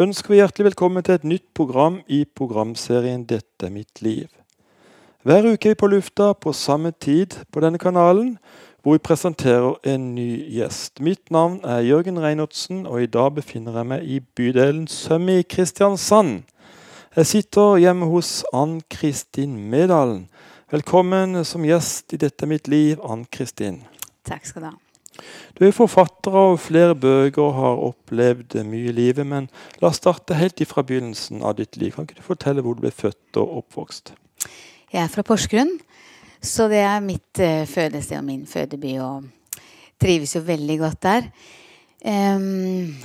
ønsker vi hjertelig velkommen til et nytt program i programserien 'Dette er mitt liv'. Hver uke er vi på lufta på samme tid på denne kanalen, hvor vi presenterer en ny gjest. Mitt navn er Jørgen Reinertsen, og i dag befinner jeg meg i bydelen Sømme i Kristiansand. Jeg sitter hjemme hos Ann Kristin Medalen. Velkommen som gjest i 'Dette er mitt liv', Ann Kristin. Takk skal du ha. Du er forfatter av flere bøker og har opplevd mye i livet. Men la oss starte helt ifra begynnelsen av ditt liv. Kan ikke du fortelle hvor du ble født og oppvokst? Jeg er fra Porsgrunn, så det er mitt uh, fødested og min fødeby. Og trives jo veldig godt der. Um,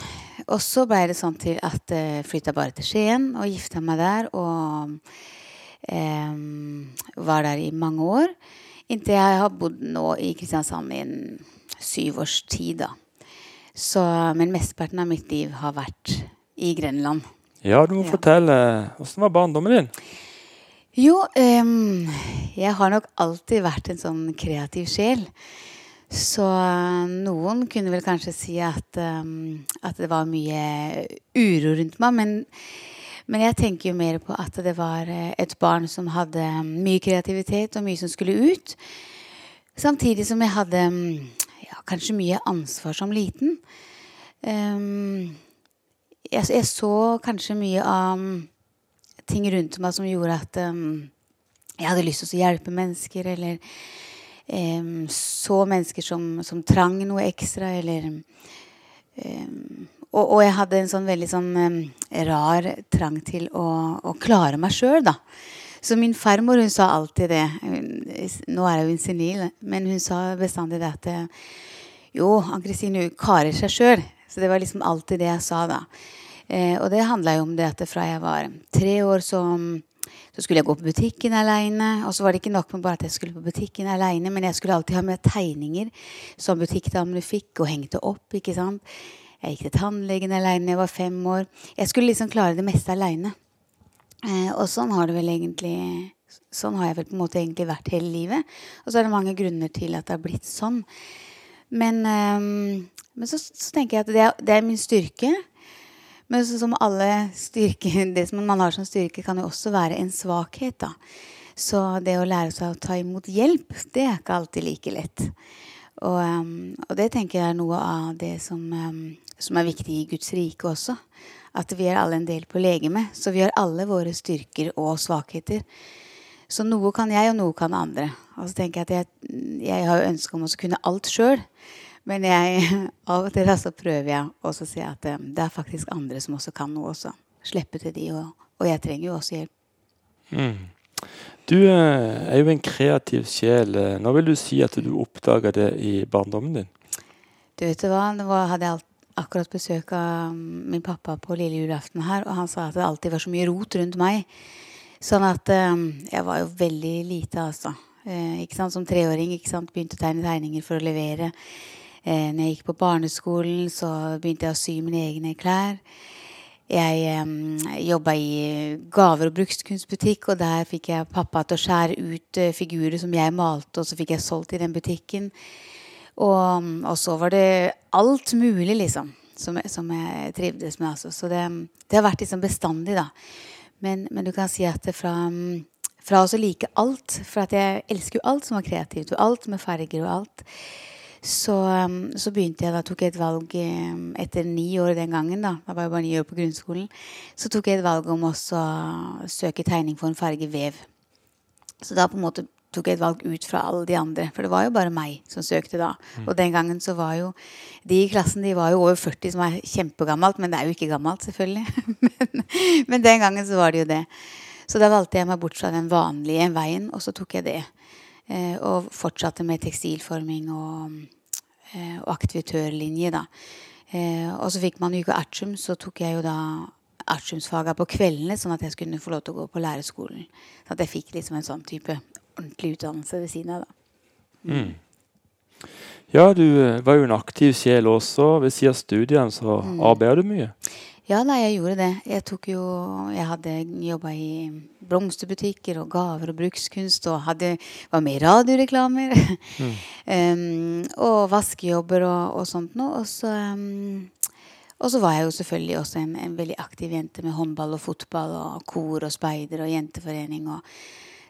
og så ble det sånn til at jeg uh, flytta bare til Skien og gifta meg der. Og um, var der i mange år. Inntil jeg har bodd nå i Kristiansand i syv års tid, da. Så, men mesteparten av mitt liv har vært i Grenland. Ja, du må ja. fortelle. Hvordan var barndommen din? Jo, um, jeg har nok alltid vært en sånn kreativ sjel. Så noen kunne vel kanskje si at, um, at det var mye uro rundt meg. Men, men, jeg tenker jo mer på at det var et barn som hadde mye kreativitet og mye som skulle ut. Samtidig som jeg hadde ja, kanskje mye ansvar som liten. Um, jeg, jeg, så kanskje mye av ting rundt meg som gjorde at um, jeg hadde lyst til å hjelpe mennesker, eller um, så mennesker som, som, trang noe ekstra, eller og, og, jeg hadde en sånn veldig sånn rar trang til å, å klare meg sjøl, da. Så min farmor hun sa alltid det. Nå er hun senil, men hun sa bestandig det at jo, Ann-Kristin karer seg sjøl. Så det var liksom alltid det jeg sa da. Eh, og det handla jo om det at fra jeg var tre år, så, så skulle jeg gå på butikken aleine. Og så var det ikke nok med bare at jeg skulle på butikken aleine, men jeg skulle alltid ha med tegninger som butikkdamene fikk, og hengte opp. ikke sant? Jeg gikk til tannlegen aleine, jeg var fem år. Jeg skulle liksom klare det meste aleine. Eh, og sånn har det vel egentlig Sånn har jeg vel på en måte egentlig vært hele livet. Og så er det mange grunner til at det har blitt sånn. Men, eh, men så, så, tenker jeg at det er, det er min styrke. Men så, som alle styrker, det som man har som styrke, kan jo også være en svakhet. da. Så det å lære seg å ta imot hjelp, det er ikke alltid like lett. Og, um, og det tenker jeg er noe av det som, um, som er viktig i Guds rike også at vi er alle en del på legeme. Så vi har alle våre styrker og svakheter. Så noe kan jeg, og noe kan andre. Og så tenker jeg at jeg, jeg har ønske om å kunne alt sjøl. Men jeg, av og til så prøver jeg også å si at um, det er faktisk andre som også kan noe også. Slippe til de, og, og jeg trenger jo også hjelp. Mm. Du eh, er jo en kreativ sjel. Nå vil du si at du oppdaga det i barndommen din? Du vet hva, Nå hadde jeg akkurat besøk av min pappa på lille julaften her, og han sa at det alltid var så mye rot rundt meg. Sånn at um, jeg var jo veldig lite, altså. Eh, ikke sant? Som treåring ikke sant? begynte å tegne tegninger for å levere. Eh, når jeg gikk på barneskolen, så begynte jeg å sy mine egne klær. Jeg um, jobba i gaver- og brukskunstbutikk, og der fikk jeg pappa til å skjære ut uh, figurer som jeg malte, og så fikk jeg solgt i den butikken. Og, og, så var det alt mulig, liksom, som, som jeg trivdes med. Altså. Så det, det, har vært liksom bestandig, da. Men, men, du kan si at fra, fra å like alt For at jeg elsker jo alt som var kreativt, og alt med farger og alt. Så, så, begynte jeg, da tok jeg et valg etter ni år den gangen. Da da var jeg bare ni år på grunnskolen. Så tok jeg et valg om å søke tegning for en farge vev. Så da på en måte tok jeg et valg ut fra alle de andre. For det var jo bare meg som søkte da. Mm. Og den gangen så var jo de i klassen de var jo over 40, som er kjempegammelt. Men det er jo ikke gammelt, selvfølgelig. men, men, den gangen så var det jo det. Så da valgte jeg meg bort fra den vanlige veien, og så tok jeg det. Eh, og fortsatte med tekstilforming og, eh, og aktivitørlinje, da. Eh, og så fikk man Yuga artium, så tok jeg jo da artiumsfaga på kveldene, sånn at jeg skulle få lov til å gå på lærerskolen. Så at jeg fikk liksom en sånn type ordentlig utdannelse ved siden av. da. Mm. Ja, du eh, var jo en aktiv sjel også. Ved siden av studiene så mm. arbeider du mye. Ja, nei, jeg gjorde det. Jeg tok jo Jeg hadde jobba i blomsterbutikker og gaver og brukskunst og hadde, var med i radioreklamer. Mm. um, og vaskejobber og, og sånt noe. Og så, um, Og så var jeg jo selvfølgelig også en, en, veldig aktiv jente med håndball og fotball og kor og speider og jenteforening. Og,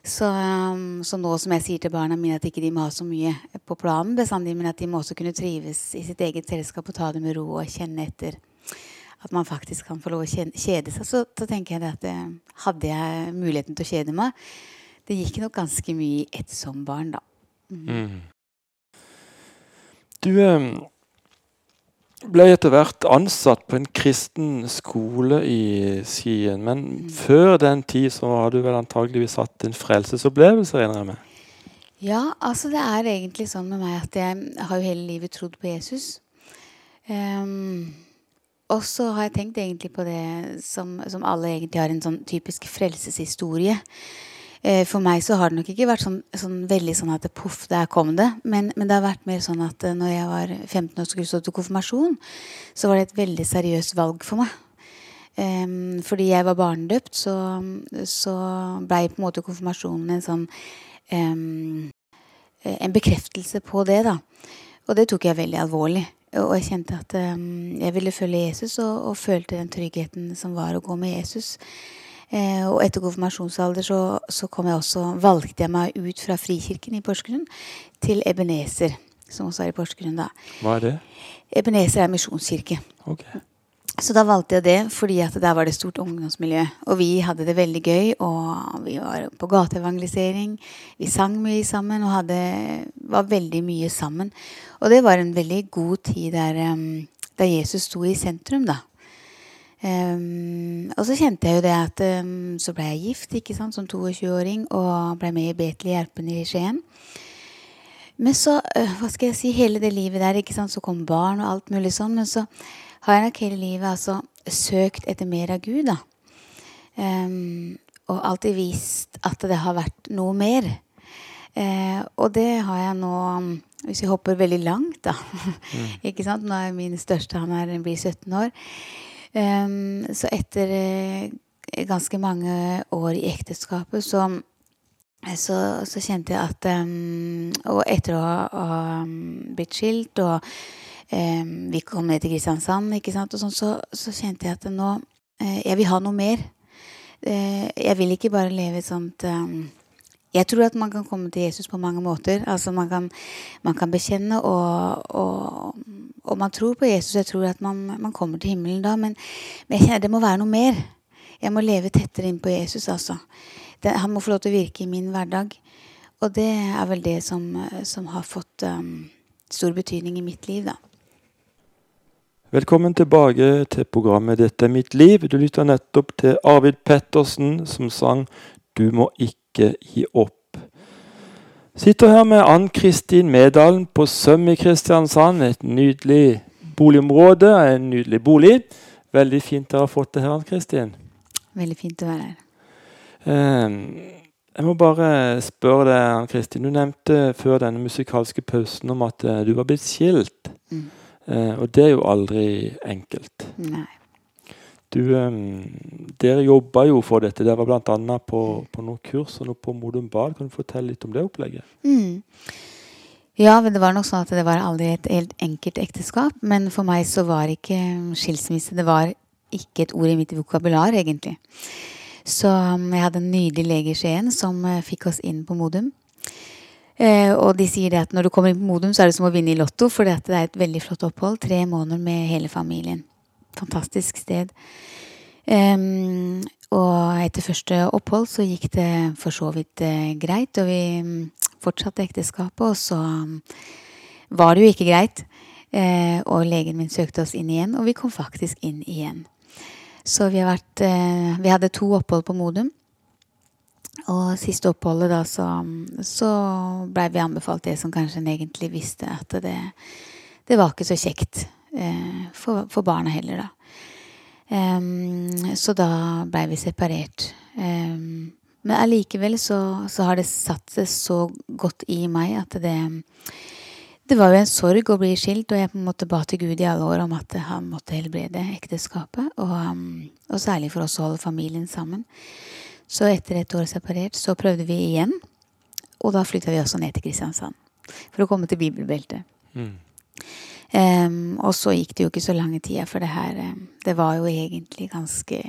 så, um, så, nå som jeg sier til barna mine at ikke de må ha så mye på planen bestandig, men at de må også kunne trives i sitt eget selskap og ta det med ro og kjenne etter at man faktisk kan få lov å kjede seg, så, så tenker jeg at eh, hadde jeg muligheten til å kjede meg Det gikk nok ganske mye i ett som barn, da. Mm. Mm. Du um ble etter hvert ansatt på en kristen skole i Skien. Men mm. før den tid så har du vel antageligvis hatt en frelsesopplevelse? regner jeg med. Ja, altså det er egentlig sånn med meg at jeg har jo hele livet trodd på Jesus. Um, og så har jeg tenkt egentlig på det som, som alle egentlig har en sånn typisk frelseshistorie. Eh, for meg så har det nok ikke vært sånn, sånn veldig sånn at poff, der kom det. Men, men, det har vært mer sånn at eh, når jeg var 15 år og skulle stå til konfirmasjon, så var det et veldig seriøst valg for meg. Eh, fordi jeg var barnedøpt, så, så blei på en måte konfirmasjonen en sånn eh, En bekreftelse på det, da. Og det tok jeg veldig alvorlig. Og jeg kjente at um, jeg ville følge Jesus, og, og følte den tryggheten som var å gå med Jesus. Eh, og etter konfirmasjonsalder så, så kom jeg også, valgte jeg meg ut fra Frikirken i Porsgrunn til Ebenezer, som også er i Porsgrunn. da. Hva er det? Ebenezer er misjonskirke. Okay. Så da valgte jeg det fordi at der var det stort ungdomsmiljø. Og vi hadde det veldig gøy. Og vi var på gateevangelisering. Vi sang mye sammen og hadde, var veldig mye sammen. Og det var en veldig god tid der, um, der Jesus sto i sentrum, da. Um, og så kjente jeg jo det at um, så ble jeg gift ikke sant, som 22-åring og ble med i Betel Hjelpen i Skien. Men så, uh, hva skal jeg si, hele det livet der, ikke sant, så kom barn og alt mulig sånn. Men så har jeg nok hele livet altså søkt etter mer av Gud, da. Um, og alltid vist at det har vært noe mer. Uh, og det har jeg nå Hvis vi hopper veldig langt, da. Mm. ikke sant? Nå er min største han er, blir 17 år. Um, så etter uh, ganske mange år i ekteskapet så, så, så kjente jeg at um, Og etter å ha, blitt skilt og vi kom ned til Kristiansand, ikke sant, og sånn, så, så, kjente jeg at nå uh, Jeg vil ha noe mer. Uh, jeg vil ikke bare leve et sånt jeg tror at man kan komme til Jesus på mange måter. Altså Man kan, man kan bekjenne, og, og, og, man tror på Jesus. Jeg tror at man, man kommer til himmelen da. Men, men, jeg kjenner det må være noe mer. Jeg må leve tettere inn på Jesus. altså. Det, han må få lov til å virke i min hverdag. Og det er vel det som, som har fått um, stor betydning i mitt liv, da. Velkommen tilbake til programmet 'Dette er mitt liv'. Du lytter nettopp til Arvid Pettersen som sang 'Du må ikke' gi opp. Sitter her med Ann Kristin Medalen på Søm i Kristiansand. Et nydelig boligområde, en nydelig bolig. Veldig fint dere har fått det her, Ann Kristin. Veldig fint å være her. Um, jeg må bare spørre deg, Ann Kristin. Du nevnte før denne musikalske pausen om at uh, du var blitt skilt. Mm. Uh, og det er jo aldri enkelt. Nei. Du, um, dere jobba jo for dette. Dere var bl.a. På, på noen kurs og noe på Modum Bad. Kan du fortelle litt om det opplegget? Mm. Ja, det var nok sånn at det var aldri et helt enkelt ekteskap. Men for meg så var ikke skilsmisse Det var ikke et ord i mitt vokabular, egentlig. Så um, jeg hadde en nydelig lege i Skien som uh, fikk oss inn på Modum. Uh, og de sier det at når du kommer inn på Modum, så er det som å vinne i Lotto, for det er et veldig flott opphold. Tre måneder med hele familien fantastisk sted. Um, og etter første opphold så gikk det for så vidt uh, greit, og vi um, fortsatte ekteskapet. Og så um, var det jo ikke greit, uh, og legen min søkte oss inn igjen, og vi kom faktisk inn igjen. Så vi vært uh, Vi hadde to opphold på Modum. Og siste oppholdet, da, så, så blei vi anbefalt det som kanskje en egentlig visste, at det, det var ikke så kjekt Eh, for, for, barna heller, da. Um, så da blei vi separert. Um, men allikevel så, så, har det satt seg så godt i meg at det Det var jo en sorg å bli skilt, og jeg på en måte ba til Gud i alle år om at han måtte helbrede ekteskapet. Og, og særlig for oss å holde familien sammen. Så etter et år separert så prøvde vi igjen. Og da flytta vi også ned til Kristiansand. For å komme til bibelbeltet. Mm. Um, og så gikk det jo ikke så lange tida, for det her um, Det var jo egentlig ganske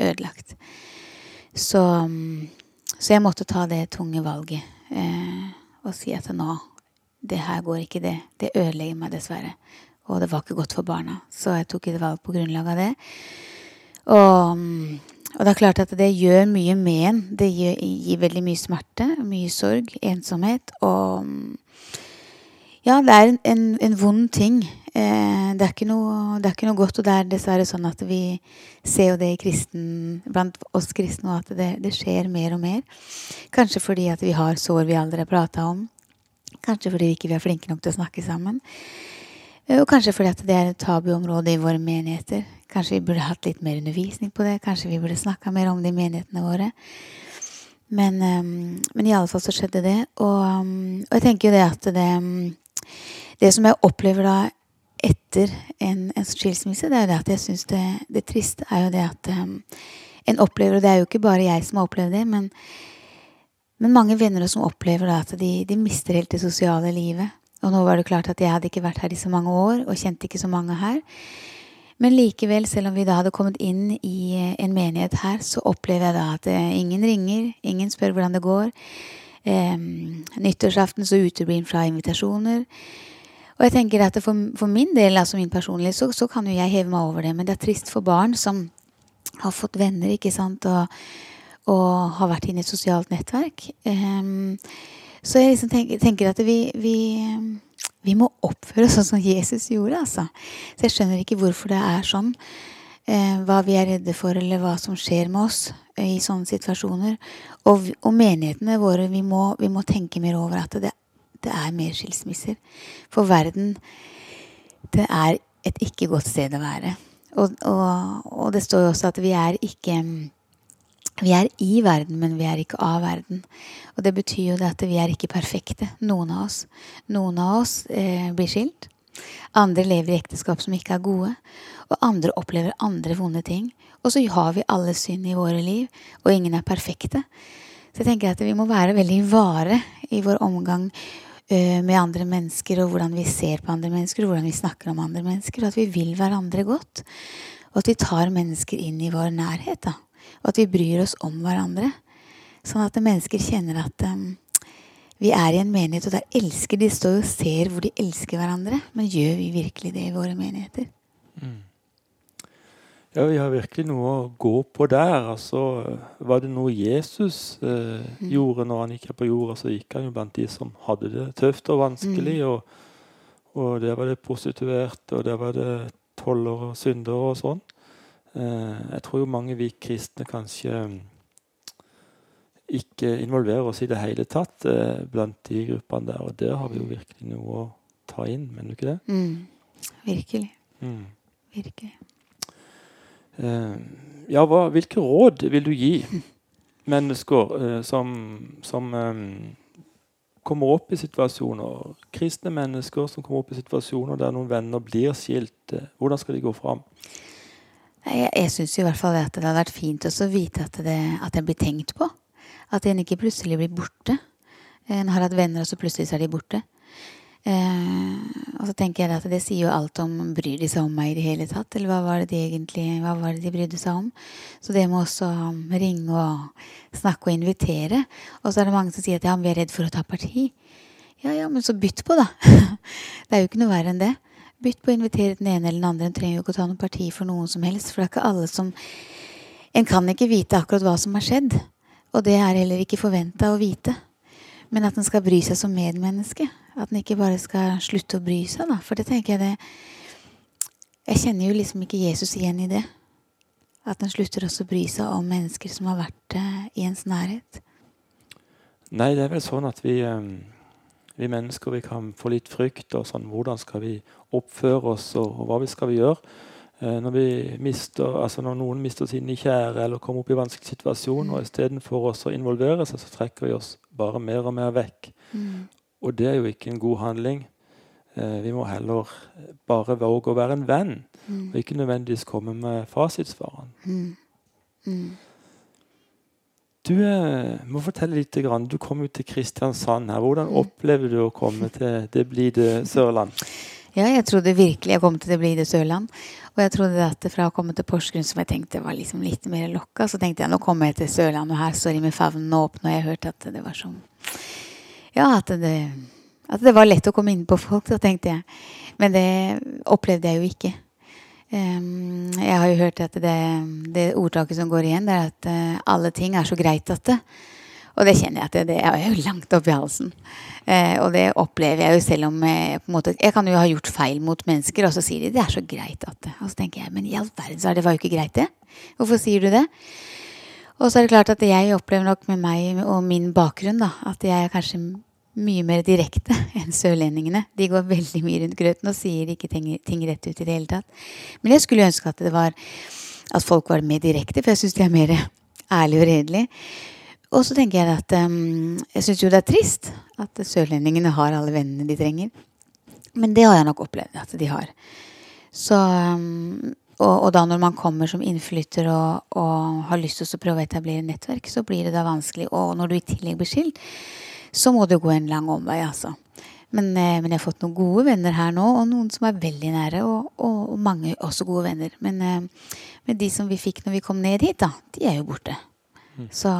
ødelagt. Så, um, så jeg måtte ta det tunge valget uh, og si at nå Det her går ikke, det. Det ødelegger meg, dessverre. Og det var ikke godt for barna. Så jeg tok et valg på grunnlag av det. Og, og, det er klart at det gjør mye med en. Det gir, gir veldig mye smerte, mye sorg, ensomhet. Og ja, det er en, en, en vond ting. Eh, det, er noe, det, er ikke noe, godt. Og det er dessverre sånn at vi ser jo det i kristen, blant oss kristne, at det, det, skjer mer og mer. Kanskje fordi at vi har sår vi aldri har prata om. Kanskje fordi vi ikke er flinke nok til å snakke sammen. Eh, og kanskje fordi at det er et tabuområde i våre menigheter. Kanskje vi burde hatt litt mer undervisning på det. Kanskje vi burde snakka mer om det i menighetene våre. Men, um, men i alle fall så skjedde det. Og, um, og jeg tenker jo det at det um, Det som jeg opplever da etter en, en skilsmisse, det er jo det at jeg syns det, det triste er jo det at en opplever Og det er jo ikke bare jeg som har opplevd det, men, men mange venner som opplever da at de, de mister helt det sosiale livet. Og nå var det klart at jeg hadde ikke vært her i så mange år og kjente ikke så mange her. Men likevel, selv om vi da hadde kommet inn i eh, en menighet her, så opplever jeg da at eh, ingen ringer, ingen spør hvordan det går. Eh, nyttårsaften så uteblir en fra invitasjoner. Og jeg tenker at for, for min del, altså min personlige, så, så, kan jo jeg heve meg over det. Men det er trist for barn som har fått venner, ikke sant, og, og har vært inne i et sosialt nettverk. Um, så jeg liksom tenker, tenker at vi, vi, vi, må oppføre oss sånn som Jesus gjorde. Altså. Så jeg skjønner ikke hvorfor det er sånn. Eh, hva vi er redde for, eller hva som skjer med oss eh, i sånne situasjoner. Og, og menighetene våre, vi må, vi må, tenke mer over at det, det er mer skilsmisser. For verden, det er et ikke godt sted å være. Og, og, og det står jo også at vi er ikke vi er i verden, men vi er ikke av verden. Og det betyr jo det at vi er ikke perfekte, noen av oss. Noen av oss eh, blir skilt. Andre lever i ekteskap som ikke er gode. Og andre opplever andre vonde ting. Og så har vi alle synd i våre liv, og ingen er perfekte. Så jeg tenker at vi må være veldig vare i vår omgang uh, med andre mennesker, og hvordan vi ser på andre mennesker, og hvordan vi snakker om andre mennesker. Og at vi vil hverandre godt. Og at vi tar mennesker inn i vår nærhet. da og at vi bryr oss om hverandre. Sånn at mennesker kjenner at um, vi er i en menighet, og der elsker de står og ser hvor de elsker hverandre. Men gjør vi virkelig det i våre menigheter? Mm. Ja, vi har virkelig noe å gå på der. Altså, var det noe Jesus eh, mm. gjorde når han gikk her på jorda, så gikk han jo blant de som hadde det tøft og vanskelig. Mm. Og, og der var det prostituerte, og der var det toller og syndere og sånn. Eh, jeg tror jo mange vi kristne kanskje mm, ikke involverer oss i det hele tatt eh, blant de gruppene der. Og der har vi jo virkelig noe å ta inn, mener du ikke det? Mm. Virkelig. Mm. Virkelig. Ja, hva, hvilke råd vil du gi mennesker som, som kommer opp i situasjoner, kristne mennesker som kommer opp i situasjoner der noen venner blir skilt? Hvordan skal de gå fram? Jeg, jeg syns i hvert fall at det hadde vært fint å vite at det, at en blir tenkt på. At en ikke plutselig blir borte. En har hatt venner, og så plutselig er de borte. Eh, og så tenker jeg at det sier jo alt om Bryr de seg om meg i det hele tatt? Eller hva var det de egentlig hva var det de brydde seg om? Så det må også ringe og snakke og invitere. Og så er det mange som sier at ja, vi er redd for å ta parti. Ja ja, men så bytt på, da. det er jo ikke noe verre enn det. Bytt på å invitere den ene eller den andre. En trenger jo ikke å ta noe parti for noen som helst. For det er ikke alle som En kan ikke vite akkurat hva som har skjedd. Og det er heller ikke forventa å vite. Men at en skal bry seg som medmenneske. At en ikke bare skal slutte å bry seg, da. For det tenker jeg det Jeg kjenner jo liksom ikke Jesus igjen i det. At en slutter også å bry seg om mennesker som har vært uh, i ens nærhet. Nei, det er vel sånn at vi um vi mennesker vi kan få litt frykt. og sånn, Hvordan skal vi oppføre oss, og, og hva vi skal vi gjøre? Eh, når, vi mister, altså når noen mister sine kjære eller kommer opp i vanskelig situasjon, og istedenfor å involvere seg, så trekker vi oss bare mer og mer vekk. Mm. Og det er jo ikke en god handling. Eh, vi må heller bare våge å være en venn, mm. og ikke nødvendigvis komme med fasitsvarene. Mm. Mm. Du eh, må fortelle litt. Grann. Du kom jo til Kristiansand. her. Hvordan opplever du å komme til det blide Sørland? Ja, jeg trodde virkelig jeg kom til det blide Sørland. Og jeg trodde at fra å komme til Porsgrunn, som jeg tenkte var liksom litt mer lokka, så tenkte jeg nå kommer jeg til Sørland, og her står med favnen åpen, og jeg hørte at det var sånn Ja, at det, at det var lett å komme inn på folk, så tenkte jeg. Men det opplevde jeg jo ikke. Jeg har jo hørt at det, det ordtaket som går igjen, det er at uh, alle ting er så greit at det. Og det kjenner jeg at det, det er jo langt oppi halsen. Eh, og det opplever jeg jo selv om jeg, på en måte, jeg kan jo ha gjort feil mot mennesker, og så sier de det er så greit at det. Og så tenker jeg men i all verden, så det var jo ikke greit, det. Hvorfor sier du det? Og så er det klart at jeg opplever nok med meg og min bakgrunn da, at jeg er kanskje mye mer direkte enn sørlendingene. De går veldig mye rundt grøten og sier ikke ting, ting rett ut i det hele tatt. Men jeg skulle ønske at det var at folk var mer direkte, for jeg syns de er mer ærlige og redelige. Og så tenker jeg at um, jeg syns jo det er trist at sørlendingene har alle vennene de trenger. Men det har jeg nok opplevd at de har. Så, um, og, og, da når man kommer som innflytter og, og, har lyst til å prøve å etablere nettverk, så blir det da vanskelig. Og når du i tillegg blir skilt, så må du gå en lang omvei, altså. Men, eh, men, jeg har fått noen gode venner her nå, og noen som er veldig nære. Og, og mange også gode venner. Men, eh, men, de som vi fikk når vi kom ned hit, da, de er jo borte. Mm. Så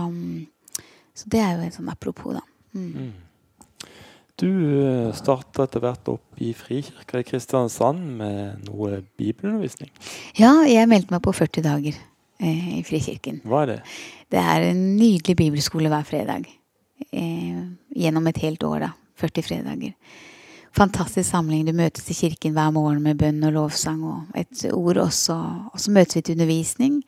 så det er jo en sånn apropos, da. Mm. Mm. Du eh, starta etter hvert opp i Frikirka i Kristiansand med noe bibelundervisning? Ja, jeg meldte meg på 40 dager eh, i Frikirken. Hva er det? Det er en nydelig bibelskole hver fredag. Eh, gjennom et helt år, da. 40 fredager. Fantastisk samling. Du møtes i kirken hver morgen med bønn og lovsang og et ord. også. Og så møtes vi til undervisning.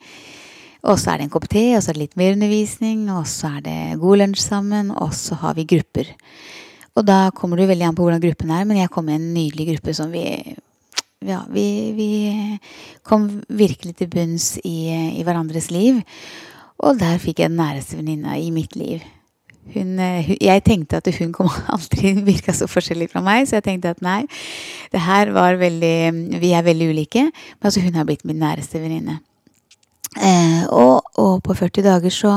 Og så er det en kopp te, og så er det litt mer undervisning, og så er det god lunsj sammen, og så har vi grupper. Og da kommer det veldig an på hvordan gruppen er, men jeg kom i en nydelig gruppe som vi ja, vi, vi kom virkelig til bunns i, i, hverandres liv. Og der fikk jeg den næreste venninna i mitt liv. Hun, hun, jeg tenkte at hun kom aldri virka så forskjellig fra meg, så jeg tenkte at nei, det her var veldig Vi er veldig ulike, men altså hun har blitt min næreste venninne. Eh, og, og, på 40 dager så,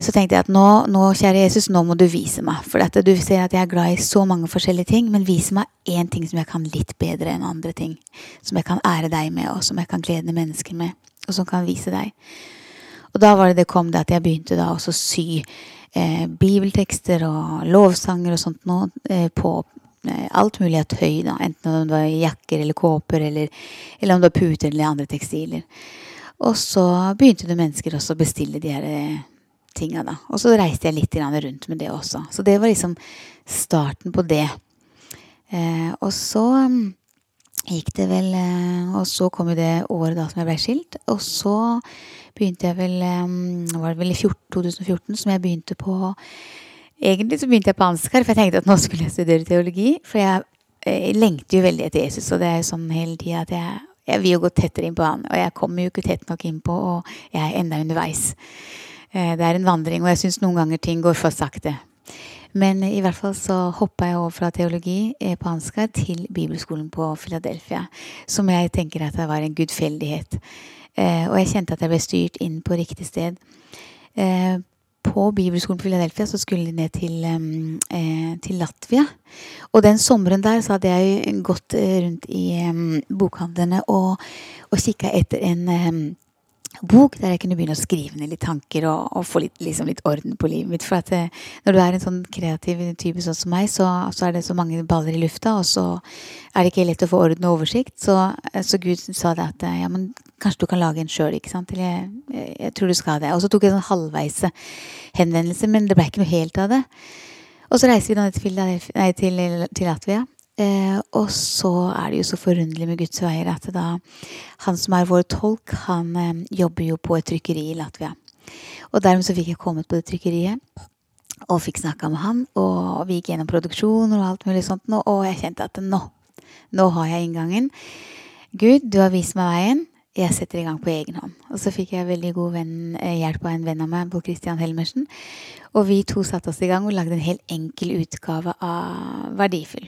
så tenkte jeg at nå, nå, kjære Jesus, nå må du vise meg. For dette, du ser at jeg er glad i så mange forskjellige ting, men vise meg én ting som jeg kan litt bedre enn andre ting. Som jeg kan ære deg med, og som jeg kan glede mennesker med. Og som kan vise deg. Og da var det det kom det at jeg begynte da å sy eh, bibeltekster og lovsanger og sånt nå eh, på eh, alt mulig av tøy, da. Enten om det var jakker eller kåper, eller, eller om det var puter eller andre tekstiler. Og så begynte det mennesker også å bestille de her eh, tinga, da. Og så reiste jeg litt rundt med det også. Så det var liksom starten på det. Eh, og så gikk det vel eh, Og så kom jo det året da som jeg ble skilt. Og så begynte jeg vel Var det vel i 2014 som jeg begynte på Egentlig så begynte jeg på Ansgar, for jeg tenkte at nå skulle jeg studere teologi. For jeg, jeg lengter jo veldig etter Jesus, og det er jo sånn hele tida at jeg jeg vil jo gå tettere inn på han, og jeg kommer jo ikke tett nok inn på, og jeg er enda underveis. Eh, det er en vandring, og jeg syns noen ganger ting går for sakte. Men i hvert fall så hoppa jeg over fra teologi eh, på Ansgar til bibelskolen på Philadelphia. Som jeg tenker at det var en gudfeldighet. Eh, og jeg kjente at jeg ble styrt inn på riktig sted på Bibelskolen Philadelphia så skulle de ned til, eh, til, Latvia. Og den sommeren der så hadde jeg gått eh, rundt i bokhandlene og, og kikka etter en bok der jeg kunne begynne å skrive ned litt tanker og, og få litt, liksom litt, orden på livet mitt. For at eh, når du er en sånn kreativ type sånn som meg, så, så, er det så mange baller i lufta, og så er det ikke lett å få orden og oversikt. Så, eh, så Gud sa det at ja, men kanskje du kan lage en sjøl, ikke sant. Eller jeg, jeg, tror du skal det. Og så tok jeg en sånn halvveis henvendelse, men det ble ikke noe helt av det. Og så reiser vi da til, til, til Latvia. Eh, og så er det jo så forunderlig med Guds veier at da han som er vår tolk, han eh, jobber jo på et trykkeri i Latvia. Og dermed så fikk jeg kommet på det trykkeriet og fikk snakka med han. Og vi gikk gjennom produksjon og alt mulig sånt, og jeg kjente at nå, nå har jeg inngangen. Gud, du har vist meg veien. Jeg setter i gang på egen hånd. Og så fikk jeg veldig god venn, eh, hjelp av en venn av meg, Bo Christian Helmersen. Og vi to satte oss i gang og lagde en helt enkel utgave av Verdifull.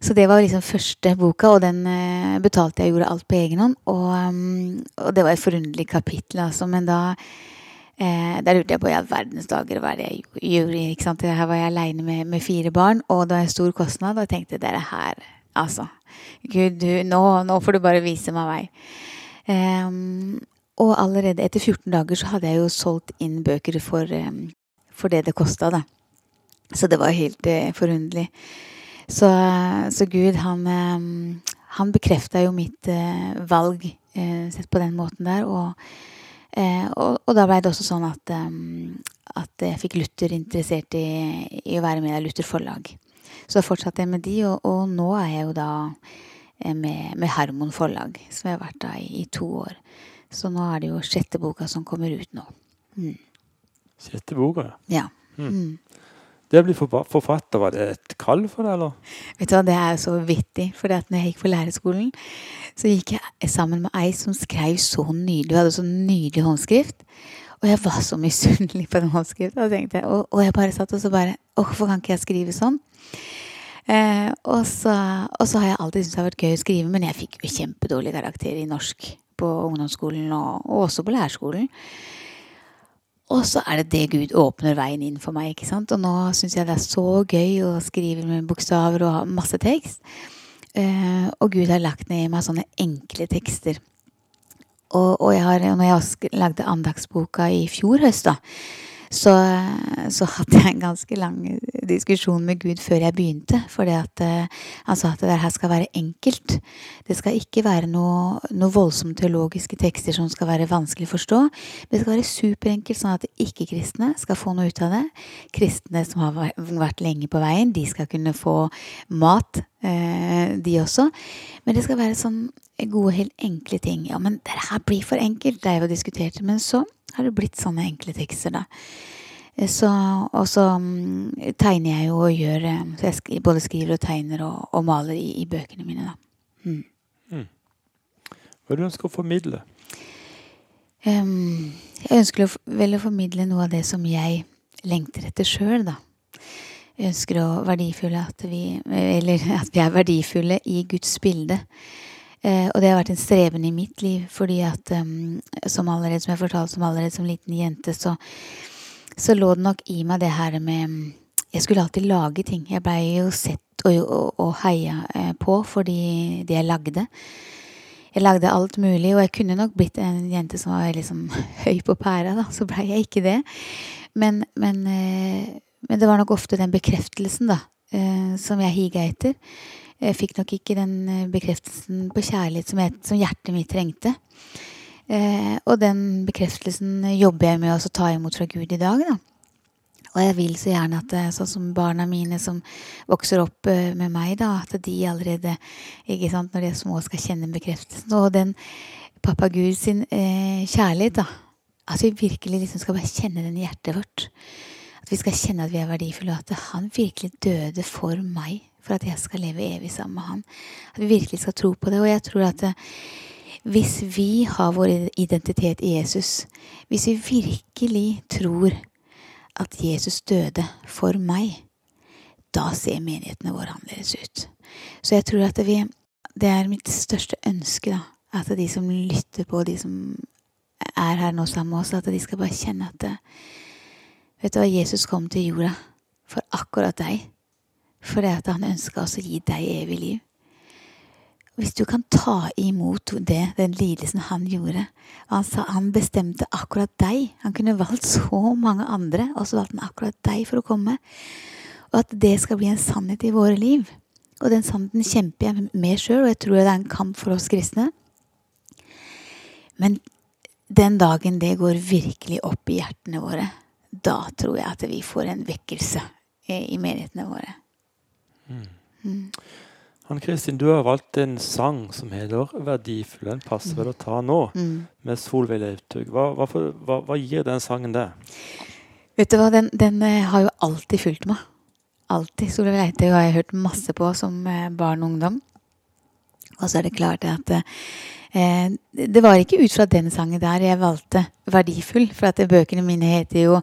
Så det var liksom første boka, og den uh, betalte jeg og gjorde alt på egen hånd. Og, um, og det var et forunderlig kapittel, altså. Men da uh, der lurte jeg på i all verdens dager hva det jeg gjorde. ikke sant? Her var jeg aleine med, med, fire barn, og det var en stor kostnad. Og jeg tenkte det er her altså. Gud, du, nå, nå får du bare vise meg vei. Um, og allerede etter 14 dager så hadde jeg jo solgt inn bøker for, um, for det det kosta, da. Så det var helt uh, forunderlig. Så, så, Gud, han, um, han bekrefta jo mitt uh, valg uh, sett på den måten der. Og, og, og da blei det også sånn at, at jeg fikk Luther interessert i, i å være med i Luther forlag. Så da fortsatte jeg med de, og, og nå er jeg jo da med, med Harmon forlag, som jeg har vært da i, i to år. Så nå er det jo sjette boka som kommer ut nå. Mm. Sjette boka, ja. Mm. mm. Det å bli forfatter, var det et kall for deg, eller? Vet du hva, Det er så vittig. For når jeg gikk på lærerskolen, så gikk jeg sammen med ei som skrev så nydelig. Hun hadde så nydelig håndskrift. Og jeg var så misunnelig på den håndskriften. Og, og, og, jeg bare satt og så bare Hvorfor kan ikke jeg skrive sånn? Eh, og, så, og, så, har jeg alltid syntes det har vært gøy å skrive, men jeg fikk jo kjempedårlig karakter i norsk på ungdomsskolen og, og også på lærerskolen. Og så er det det Gud åpner veien inn for meg. ikke sant? Og nå syns jeg det er så gøy å skrive med bokstaver og ha masse tekst. Uh, og Gud har lagt ned i meg sånne enkle tekster. Og, og jeg har, når jeg lagde andagsboka i fjor høst, da, så, så, hadde jeg en ganske lang diskusjon med Gud før jeg begynte. For uh, han sa at det her skal være enkelt. Det skal ikke være noe, noe voldsomt teologiske tekster som skal være vanskelig å forstå. Men Det skal være superenkelt, sånn at ikke-kristne skal få noe ut av det. Kristne som har vært lenge på veien, de skal kunne få mat, uh, de også. Men det skal være sånn gode, helt enkle ting. Ja, men det her blir for enkelt, det er jo diskutert. Men så har det blitt sånne enkle tekster, da. Eh, så, og så um, tegner jeg jo og gjør eh, Så jeg både skriver og tegner og, og maler i, i, bøkene mine, da. Mm. Mm. Hva er det du ønsker å formidle? Um, jeg ønsker vel å formidle noe av det som jeg lengter etter sjøl, da. Jeg ønsker å verdifulle at vi Eller at vi er verdifulle i Guds bilde. Eh, og det har vært en streben i mitt liv, fordi at um, som allerede, som jeg fortalte som allerede som liten jente, så, så lå det nok i meg det her med Jeg skulle alltid lage ting. Jeg blei jo sett og, og, og heia eh, på fordi det jeg lagde. Jeg lagde alt mulig, og jeg kunne nok blitt en jente som var liksom høy på pæra, da. Så blei jeg ikke det. Men, men, eh, men, det var nok ofte den bekreftelsen, da, som jeg higa etter. Jeg fikk nok ikke den eh, bekreftelsen på kjærlighet som, jeg, som hjertet mitt trengte. Eh, og den bekreftelsen jobber jeg med å ta imot fra Gud i dag. Da. Og jeg vil så gjerne at sånn som barna mine som vokser opp eh, med meg, da, at de allerede, ikke sant, når de er små, skal kjenne bekreftelsen. Og den pappa Gud sin eh, kjærlighet, da. At vi virkelig liksom skal bare kjenne den i hjertet vårt. At vi skal kjenne at vi er verdifulle, og at han virkelig døde for meg for at jeg skal leve evig sammen med Han. At vi virkelig skal tro på det. Og jeg tror at eh, hvis vi har vår identitet i Jesus, hvis vi virkelig tror at Jesus døde for meg, da ser menighetene våre annerledes ut. Så jeg tror at vi, det er mitt største ønske, da, at de som lytter på, de som er her nå sammen med oss, at de skal bare kjenne at eh, Vet du hva, Jesus kom til jorda for akkurat deg. Fordi at han ønska å gi deg evig liv. Hvis du kan ta imot det, den lidelsen han gjorde Han sa han bestemte akkurat deg. Han kunne valgt så mange andre, og så valgte han akkurat deg for å komme. Og at det skal bli en sannhet i våre liv. Og den sannheten kjemper jeg med sjøl, og jeg tror det er en kamp for oss kristne. Men den dagen det går virkelig opp i hjertene våre, da tror jeg at vi får en vekkelse i menighetene våre. Mm. Anne Kristin, du har valgt en sang som heter 'Verdifull'. Den passer vel å ta nå, mm. med Solveig Leivtug Hva, hva, hva, gir den sangen deg? Vet du hva, den, den, eh, har jo alltid fulgt meg. Alltid. Solveig Leirtug har jeg hørt masse på som eh, barn og ungdom. Og så er det klart at eh, det var ikke ut fra den sangen der jeg valgte 'Verdifull'. For at bøkene mine heter jo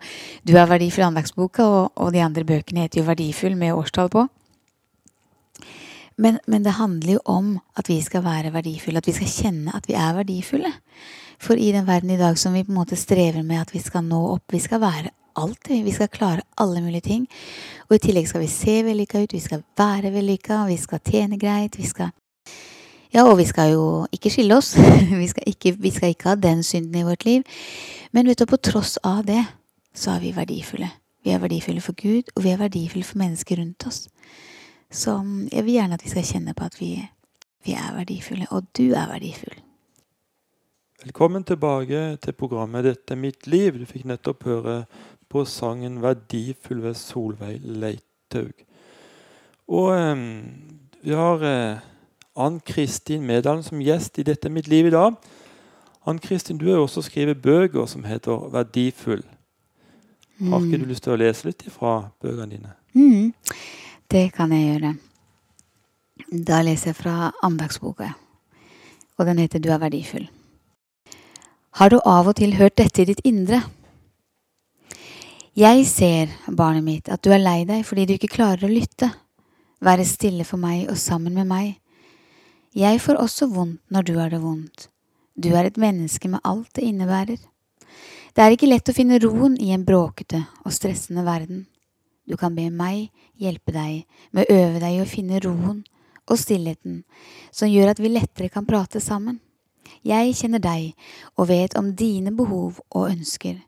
'Du er verdifull' andagsboka, og, og de andre bøkene heter jo 'Verdifull' med årstall på. Men, men, det handler jo om at vi skal være verdifulle, at vi skal kjenne at vi er verdifulle. For i den verden i dag som vi på en måte strever med at vi skal nå opp, vi skal være alt. Vi skal klare alle mulige ting. Og i tillegg skal vi se vellykka ut, vi skal være vellykka, vi skal tjene greit, vi skal Ja, og vi skal jo ikke skille oss. vi, skal ikke, vi skal ikke ha den synden i vårt liv. Men vet du, på tross av det, så er vi verdifulle. Vi er verdifulle for Gud, og vi er verdifulle for mennesker rundt oss. Så jeg vil gjerne at vi skal kjenne på at vi, vi er verdifulle, og du er verdifull. Velkommen tilbake til programmet 'Dette er mitt liv'. Du fikk nettopp høre på sangen 'Verdifull' ved Solveig Leithaug. Og eh, vi har eh, Ann Kristin Medalen som gjest i 'Dette er mitt liv' i dag. Ann Kristin, du har også skrevet bøker som heter 'Verdifull'. Har ikke du lyst til å lese litt fra bøkene dine? Mm, det kan jeg gjøre. Da leser jeg fra andagsboka, og den heter 'Du er verdifull'. Har du av og til hørt dette i ditt indre? Jeg ser, barnet mitt, at du er lei deg fordi du ikke klarer å lytte, være stille for meg og sammen med meg. Jeg får også vondt når du har det vondt. Du er et menneske med alt det innebærer. Det er ikke lett å finne roen i en bråkete og stressende verden. Du kan be meg hjelpe deg med å øve deg i å finne roen og stillheten som gjør at vi lettere kan prate sammen. Jeg kjenner deg og vet om dine behov og ønsker.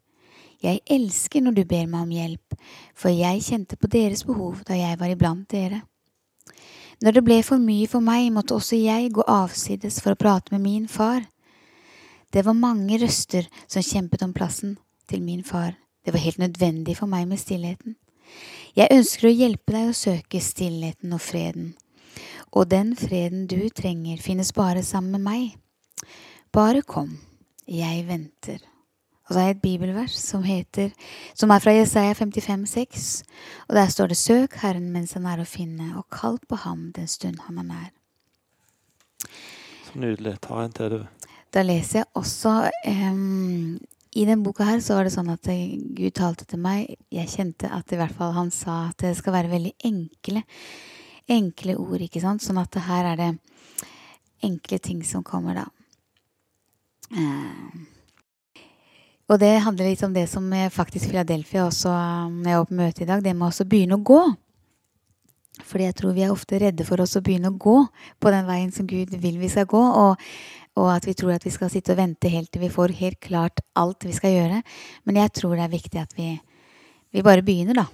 Jeg elsker når du ber meg om hjelp, for jeg kjente på deres behov da jeg var iblant dere. Når det ble for mye for meg, måtte også jeg gå avsides for å prate med min far. Det var mange røster som kjempet om plassen til min far. Det var helt nødvendig for meg med stillheten. Jeg ønsker å hjelpe deg å søke stillheten og freden. Og den freden du trenger, finnes bare sammen med meg. Bare kom, jeg venter. Og så er jeg et bibelvers som, heter, som er fra Jesaja 55, 55,6. Og der står det Søk Herren mens han er å finne, og kall på ham den stund han er nær. Så nydelig. Ta en til, du. Da leser jeg også um, I den boka her så var det sånn at Gud talte til meg. Jeg kjente at i hvert fall han sa at det skal være veldig enkle, enkle ord. ikke sant? Sånn at her er det enkle ting som kommer, da. Uh, og det handler litt om det som faktisk Philadelphia også når jeg på møte i dag, det med å begynne å gå. Fordi jeg tror vi er ofte redde for oss å begynne å gå på den veien som Gud vil vi skal gå. Og, og, at vi tror at vi skal sitte og vente helt til vi får helt klart alt vi skal gjøre. Men jeg tror det er viktig at vi, vi bare begynner, da.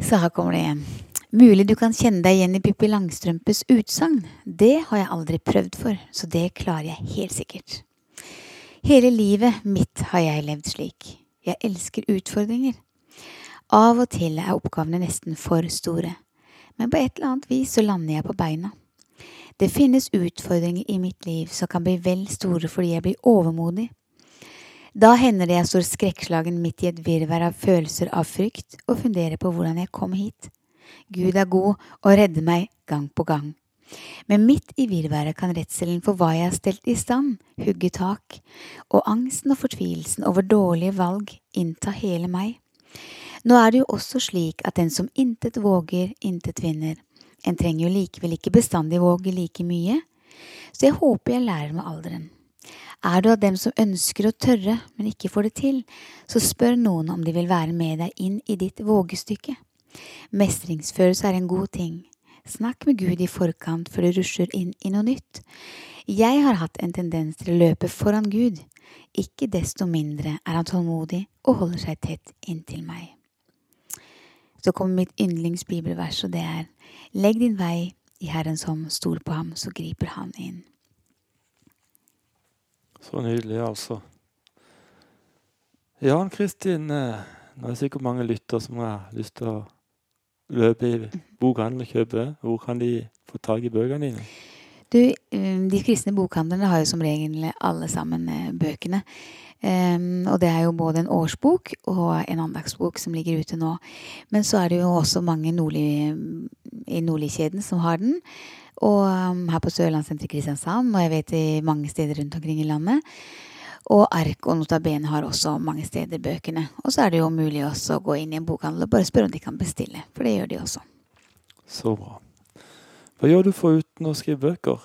Så her kommer det igjen. Mulig du kan kjenne deg igjen i Pippi Langstrømpes utsagn. Det har jeg aldri prøvd for, så det klarer jeg helt sikkert. Hele livet mitt har jeg levd slik. Jeg elsker utfordringer. Av og til er oppgavene nesten for store, men på et eller annet vis så lander jeg på beina. Det finnes utfordringer i mitt liv som kan bli vel store fordi jeg blir overmodig. Da hender det jeg står skrekkslagen midt i et virvar av følelser av frykt og funderer på hvordan jeg kom hit. Gud er god og redder meg gang på gang. Men midt i virværet kan redselen for hva jeg har stelt i stand, hugge tak, og angsten og fortvilelsen over dårlige valg innta hele meg. Nå er det jo også slik at den som intet våger, intet vinner. En trenger jo likevel ikke bestandig våge like mye, så jeg håper jeg lærer med alderen. Er du av dem som ønsker å tørre, men ikke får det til, så spør noen om de vil være med deg inn i ditt vågestykke. Mestringsfølelse er en god ting, Snakk med Gud i forkant før du rusher inn i noe nytt. Jeg har hatt en tendens til å løpe foran Gud. Ikke desto mindre er han tålmodig og holder seg tett inntil meg. Så kommer mitt yndlingsbibelvers, og det er Legg din vei i Herrens hånd, stol på ham, så griper han inn. Så nydelig, altså. Jan Kristin, eh, nå er det sikkert mange lytter som har lyst til å løpe i bokhandelen og kjøpe? Hvor kan de få tak i bøkene dine? Du, um, De kristne bokhandlene har jo som regel alle sammen eh, bøkene. Og det er jo både en årsbok og en andagsbok som ligger ute nå. Men så er det jo også mange nordlig, i Nordligkjeden som har den. Og um, her på Sørlandssenteret Kristiansand, og jeg vet i mange steder rundt omkring i landet. Og ark og notabene har også mange steder bøkene. Og så er det jo mulig også å gå inn i en bokhandel og bare spørre om de kan bestille. For det gjør de også. Så bra. Hva gjør du for uten å skrive bøker?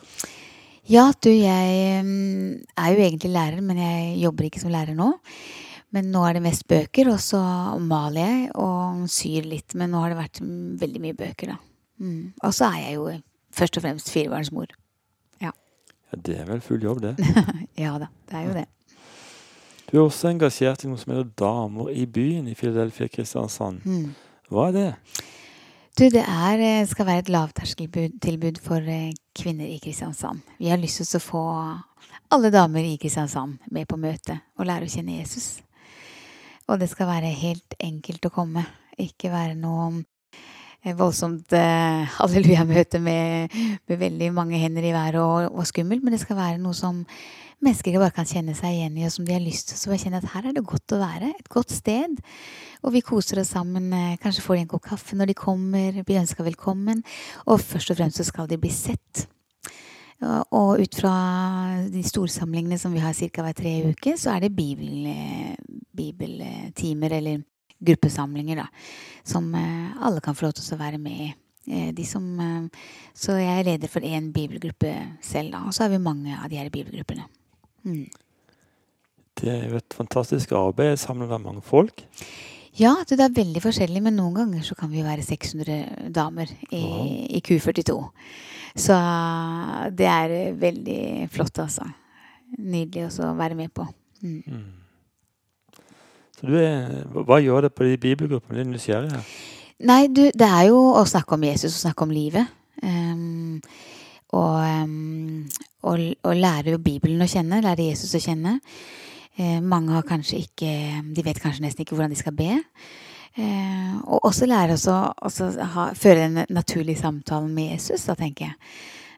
Ja, du, jeg mm, er jo egentlig lærer, men jeg jobber ikke som lærer nå. Men nå er det mest bøker, og så maler jeg og syr litt. Men nå har det vært veldig mye bøker, da. Mm. Og så er jeg jo først og fremst firebarnsmor. Ja. ja. Det er vel full jobb, det. ja da, det er jo det. Du er også engasjert i noe som heter Damer i byen i Philadelphia Kristiansand. Mm. Hva er det? Du, det er, eh, skal være et lavterskeltilbud for eh, kvinner i Kristiansand. Vi har lyst til å få alle damer i Kristiansand med på møtet og lære å kjenne Jesus. Og det skal være helt enkelt å komme. Ikke være noe voldsomt eh, halleluja-møte med, med, veldig mange hender i været og, og, skummelt, men det skal være noe som mennesker bare kan kjenne seg igjen i, og som de har lyst til. Så bare kjenne at her er det godt å være. Et godt sted. Og vi koser oss sammen. Uh, kanskje får de en kopp kaffe når de kommer, blir ønska velkommen. Og først og fremst så skal de bli sett. Og ut fra de storsamlingene som vi har ca. hver tre uke, så er det bibel, bibeltimer eller gruppesamlinger, da. Som eh, alle kan få lov til å være med i. Eh, de som, eh, så jeg er leder for én bibelgruppe selv, da. Og så har vi mange av de her bibelgruppene. Mm. Det er jo et fantastisk arbeid. Samler dere mange folk? Ja, det er veldig forskjellig, men noen ganger så kan vi være 600 damer i, wow. i Q42. Så det er veldig flott, altså. Nydelig også å være med på. Mm. Mm. Du er, Hva gjør det på de bibelgruppene? Nysgjerrig her. Nei, du, det er jo å snakke om Jesus og snakke om livet. Um, og, um, og, og, lære Bibelen å kjenne, lære Jesus å kjenne. Uh, mange har kanskje ikke De vet kanskje nesten ikke hvordan de skal be. Uh, og også lære oss å føre en naturlig samtale med Jesus, da, tenker jeg.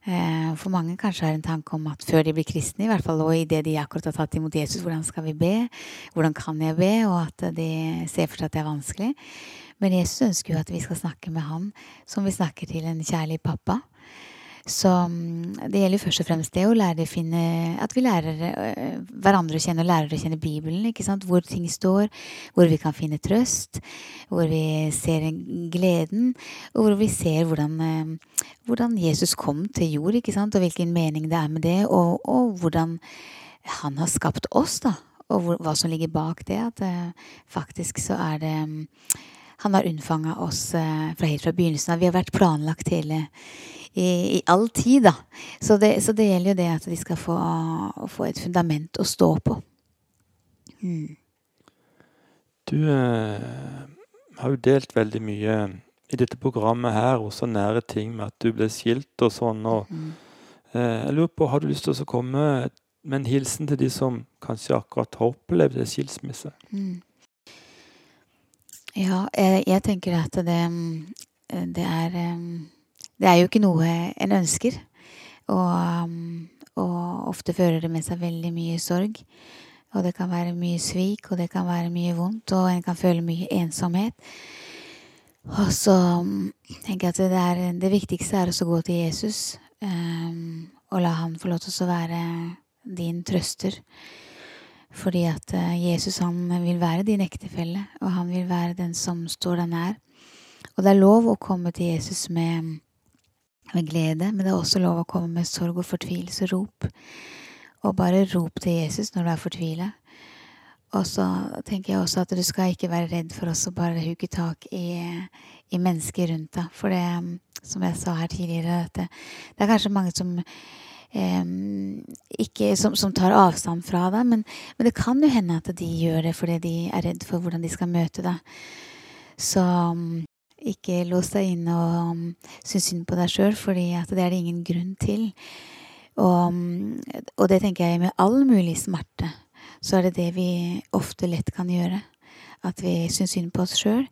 Eh, for mange kanskje har en tanke om at før de blir kristne, i hvert fall og idet de akkurat har tatt imot Jesus, hvordan skal vi be? Hvordan kan jeg be? Og at de ser for seg at det er vanskelig. Men Jesus ønsker jo at vi skal snakke med han som vi snakker til en kjærlig pappa. Så mm, det gjelder først og fremst det å lære finne, at vi lærer uh, hverandre å kjenne og lærer å kjenne Bibelen. ikke sant? Hvor ting står, hvor vi kan finne trøst, hvor vi ser gleden, og hvor vi ser hvordan, uh, hvordan Jesus kom til jord, ikke sant? og hvilken mening det er med det, og, og hvordan han har skapt oss, da. Og hvor, hva som ligger bak det. At uh, faktisk så er det um, Han har unnfanga oss fra helt fra begynnelsen av. Vi har vært planlagt hele i, i all tid, da. Så det, så det, gjelder jo det at de skal få, få et fundament å stå på. Mm. Du eh, har jo delt veldig mye i dette programmet her, også nære ting med at du ble skilt og sånn. og mm. eh, jeg lurer på, Har du lyst til å komme med en hilsen til de som kanskje akkurat har opplevd en skilsmisse? Mm. Ja, jeg, tenker at det, det er um, det er jo ikke noe en ønsker. Og, um, og, ofte fører det med seg veldig mye sorg. Og det kan være mye svik, og det kan være mye vondt, og en kan føle mye ensomhet. Og så tenker jeg at det, er, det viktigste er å gå til Jesus um, og la han få lov til å være din trøster. Fordi at uh, Jesus han vil være din ektefelle, og han vil være den som står deg nær. Og det er lov å komme til Jesus med med glede, men det er også lov å komme med sorg og fortvilelse og rop. Og bare rop til Jesus når du er fortvila. Og så tenker jeg også at du skal ikke være redd for oss å bare huke tak i, i mennesker rundt deg. For det, som jeg sa her tidligere, det, det er kanskje mange som eh, ikke, som, som, tar avstand fra deg, men, men, det kan jo hende at de gjør det fordi de er redd for hvordan de skal møte deg. Så ikke lås deg inne og um, synes synd på deg sjøl, for det er det ingen grunn til. Og, um, og, det tenker jeg med all mulig smerte, så er det det vi ofte lett kan gjøre. At vi syns synd på oss sjøl.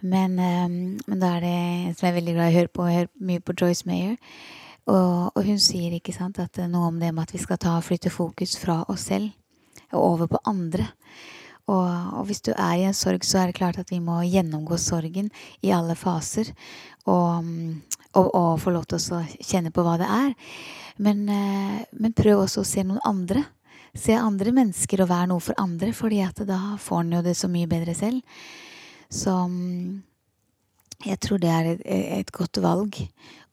Men, um, men, da er det som jeg er veldig glad i å høre på, jeg hører mye på Joyce Mayer. Og, og, hun sier ikke sant, at noe om det med at vi skal ta og flytte fokus fra oss selv og over på andre. Og, og, hvis du er i en sorg, så er det klart at vi må gjennomgå sorgen i alle faser. Og, og, og få lov til å kjenne på hva det er. Men, eh, men, prøv også å se noen andre. Se andre mennesker og være noe for andre, fordi at da får en jo det så mye bedre selv. Så jeg tror det er et, et godt valg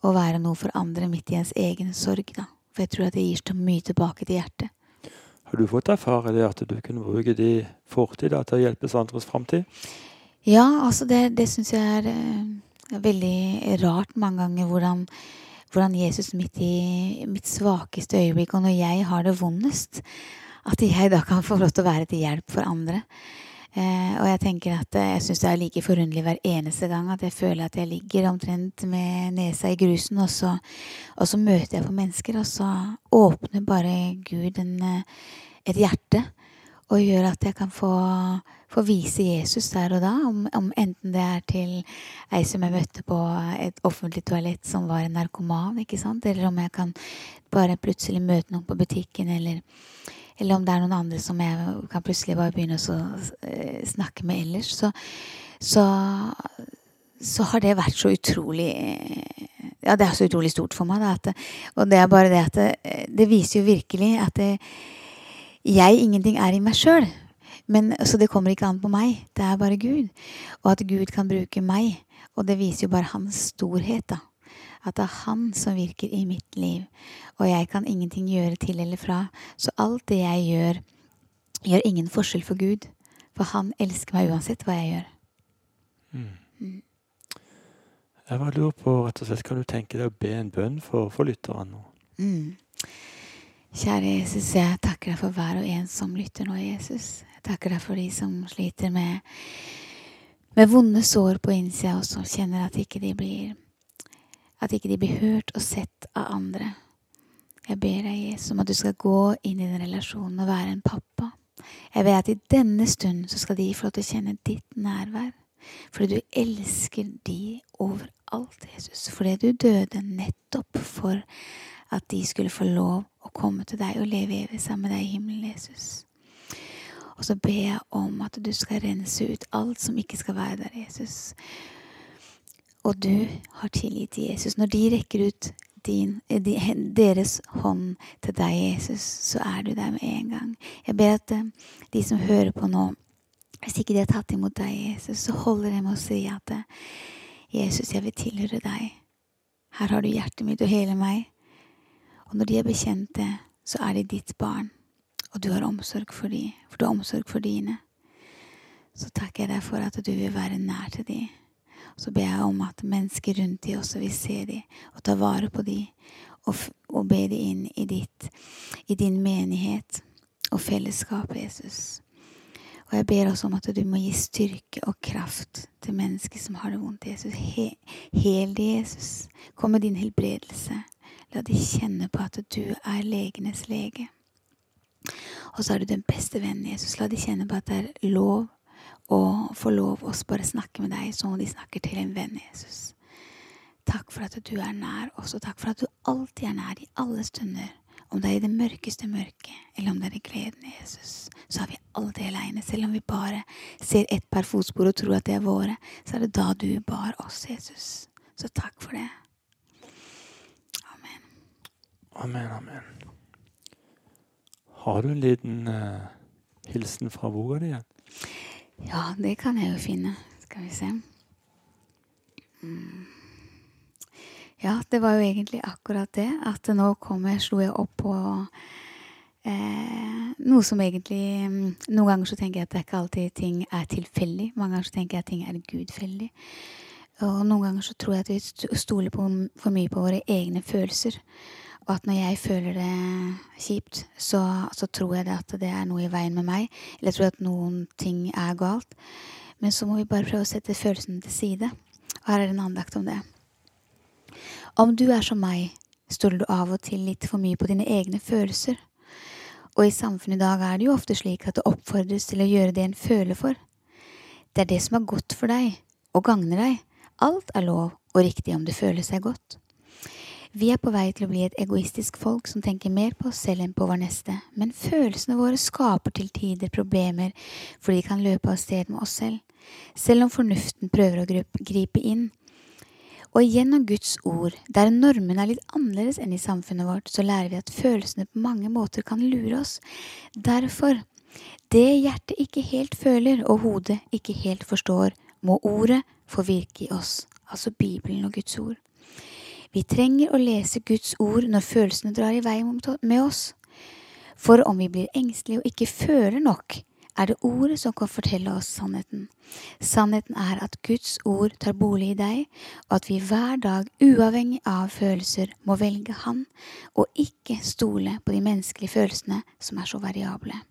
å være noe for andre midt i ens egen sorg. da. For jeg tror at det gir så mye tilbake til hjertet. Har du fått erfare det at du kunne bruke de fortida til å hjelpe andres framtid? Ja, altså det, det syns jeg er uh, veldig rart mange ganger hvordan, hvordan Jesus midt i mitt svakeste øyeblikk, og når jeg har det vondest, at jeg da kan få lov til å være til hjelp for andre. Eh, og jeg tenker at eh, jeg syns det er like forunderlig hver eneste gang at jeg føler at jeg ligger omtrent med nesa i grusen, og så, og så møter jeg på mennesker, og så åpner bare Gud en, eh, et hjerte og gjør at jeg kan få, få vise Jesus der og da, om, om, enten det er til ei som jeg møtte på et offentlig toalett som var en narkoman, ikke sant, eller om jeg kan bare plutselig møte noen på butikken, eller eller om det er noen andre som jeg kan plutselig bare begynne å eh, snakke med ellers, så, så, så har det vært så utrolig eh, Ja, det er så utrolig stort for meg. Da, at, og det er bare det at det, det viser jo virkelig at det, jeg ingenting er i meg sjøl. Så det kommer ikke an på meg. Det er bare Gud. Og at Gud kan bruke meg. Og det viser jo bare hans storhet, da. At det er han som virker i mitt liv og jeg kan ingenting gjøre til eller fra. Så alt det jeg gjør, gjør ingen forskjell for Gud. For han elsker meg uansett hva jeg gjør. Mm. Mm. Jeg bare lurer på, rett og slett, Kan du tenke deg å be en bønn for, for lytterne nå? Mm. Kjære Jesus, jeg takker deg for hver og en som lytter nå, Jesus. Jeg takker deg for de som sliter med, med vonde sår på innsida, og som kjenner at ikke de blir at ikke de blir hørt og sett av andre. Jeg ber deg, Jesus, om at du skal gå inn i den relasjonen og være en pappa. Jeg vet at i denne stund så skal de få lov til å kjenne ditt nærvær. Fordi du elsker de overalt, Jesus. Fordi du døde nettopp for at de skulle få lov å komme til deg og leve evig sammen med deg i himmelen, Jesus. Og så ber jeg om at du skal rense ut alt som ikke skal være der, Jesus. Og du har tilgitt Jesus. Når de rekker ut din, deres hånd til deg, Jesus, så er du der med en gang. Jeg ber at eh, de som hører på nå, hvis ikke de har tatt imot deg, Jesus, så holder de med å si at eh, Jesus, jeg vil tilhøre deg. Her har du hjertet mitt og hele meg. Og når de er bekjent det, så er de ditt barn. Og du har omsorg for dem, for du har omsorg for dine. Så takker jeg deg for at du vil være nær til dem. Så ber jeg om at mennesker rundt dem også vil se dem og ta vare på dem. og, og be dem inn i, ditt, i din menighet og fellesskap, Jesus. Og jeg ber også om at du må gi styrke og kraft til mennesker som har det vondt. Jesus. He, hel de, Jesus. Kom med din helbredelse. La de kjenne på at du er legenes lege. Og så er du den beste vennen, Jesus. La de kjenne på at det er lov og få lov å bare snakke med deg som de snakker til en venn, Jesus. Takk for at du er nær oss, og takk for at du alltid er nær i alle stunder. Om det er i det mørkeste mørket, eller om det er i gleden, Jesus, så er vi aldri aleine. Selv om vi bare ser et par fotspor og tror at det er våre, så er det da du bar oss, Jesus. Så takk for det. Amen. Amen, amen. Har du en liten uh, hilsen fra boka di? Ja, det kan jeg jo finne. Skal vi se. Mm. Ja, det var jo egentlig akkurat det. At nå kom jeg, slo jeg opp på eh, noe som egentlig mm, Noen ganger så tenker jeg at det ikke alltid ting er tilfeldig. Mange ganger så tenker jeg at ting er gudfeldig. Og noen ganger så tror jeg at vi stoler på, for mye på våre egne følelser. Og at når jeg føler det kjipt, så, så, tror jeg det at det er noe i veien med meg. Eller jeg tror at noen ting er galt. Men så må vi bare prøve å sette følelsene til side. Og her er det en andakt om det. Om du er som meg, stoler du av og til litt for mye på dine egne følelser. Og i samfunnet i dag er det jo ofte slik at det oppfordres til å gjøre det en føler for. Det er det som er godt for deg, og gagner deg. Alt er lov og riktig om det føler seg godt. Vi er på vei til å bli et egoistisk folk som tenker mer på oss selv enn på vår neste, men følelsene våre skaper til tider problemer fordi de kan løpe av sted med oss selv, selv om fornuften prøver å gripe inn. Og gjennom Guds ord, der normen er litt annerledes enn i samfunnet vårt, så lærer vi at følelsene på mange måter kan lure oss. Derfor, det hjertet ikke helt føler og hodet ikke helt forstår, må ordet få virke i oss, altså Bibelen og Guds ord. Vi trenger å lese Guds ord når følelsene drar i vei med oss. For om vi blir engstelige og ikke føler nok, er det ordet som kan fortelle oss sannheten. Sannheten er at Guds ord tar bolig i deg, og at vi hver dag, uavhengig av følelser, må velge Han, og ikke stole på de menneskelige følelsene som er så variable.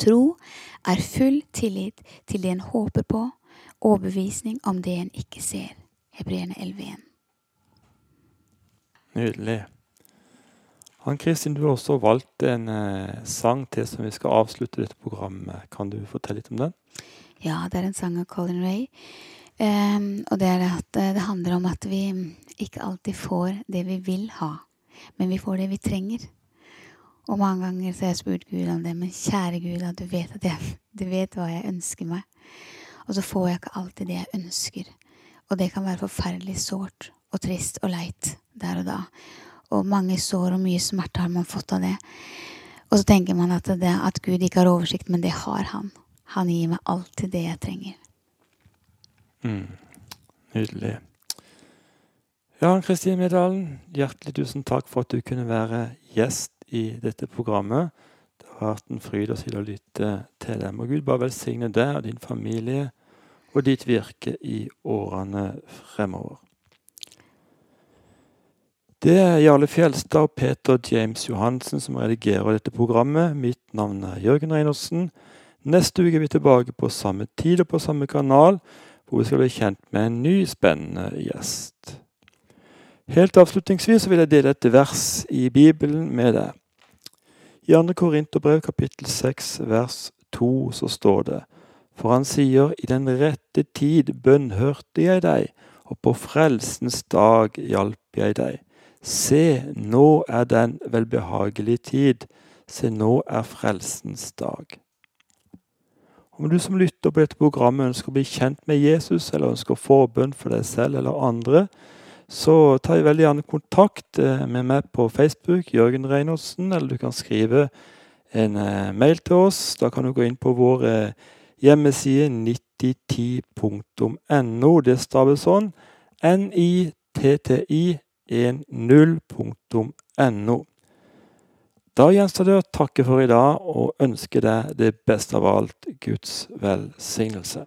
Tro er full tillit til det en håper på, overbevisning om det en ikke ser. Hebreerne 11.1. Nydelig. Han Kristin, du har også valgt en eh, sang til som vi skal avslutte dette programmet. Kan du fortelle litt om den? Ja, det er en sang av Colin Ray. Um, og det eh, det handler om at vi ikke alltid får det vi vil ha, men vi får det vi trenger. Og mange ganger så har jeg spurt Gud om det, men kjære Gud, du vet, jeg, du vet hva jeg ønsker meg. Og så får jeg ikke alltid det jeg ønsker. Og det kan være forferdelig sårt og trist og leit der og da. Og mange sår og mye smerte har man fått av det. Og så tenker man at, det, at Gud ikke har oversikt, men det har han. Han gir meg alltid det jeg trenger. Mm. Nydelig. Ja, Kristin Middalen, hjertelig tusen takk for at du kunne være gjest i dette programmet. Det har vært en fryd å sitte og lytte til dem. Og Gud bare velsigne deg og din familie og ditt virke i årene fremover. Det er Jarle Fjelstad og Peter James Johansen som redigerer dette programmet. Mitt navn er Jørgen Reinersen. Neste uke er vi tilbake på samme tid og på samme kanal, hvor vi skal bli kjent med en ny, spennende gjest. Helt avslutningsvis vil jeg dele et vers i Bibelen med deg. I 2. Korinterbrev kapittel 6 vers 2 så står det For han sier, i den rette tid bønnhørte jeg deg, og på frelsens dag hjalp jeg deg. Se, nå er den velbehagelige tid. Se, nå er frelsens dag. Om du som lytter på dette programmet ønsker å bli kjent med Jesus, eller ønsker forbønn for deg selv eller andre, så ta veldig gjerne kontakt eh, med meg på Facebook, Jørgen Reinertsen, eller du kan skrive en eh, mail til oss. Da kan du gå inn på vår eh, hjemmeside 9010.no. Det staves sånn. 10.no. Da gjenstår det å takke for i dag og ønske deg det beste av alt Guds velsignelse.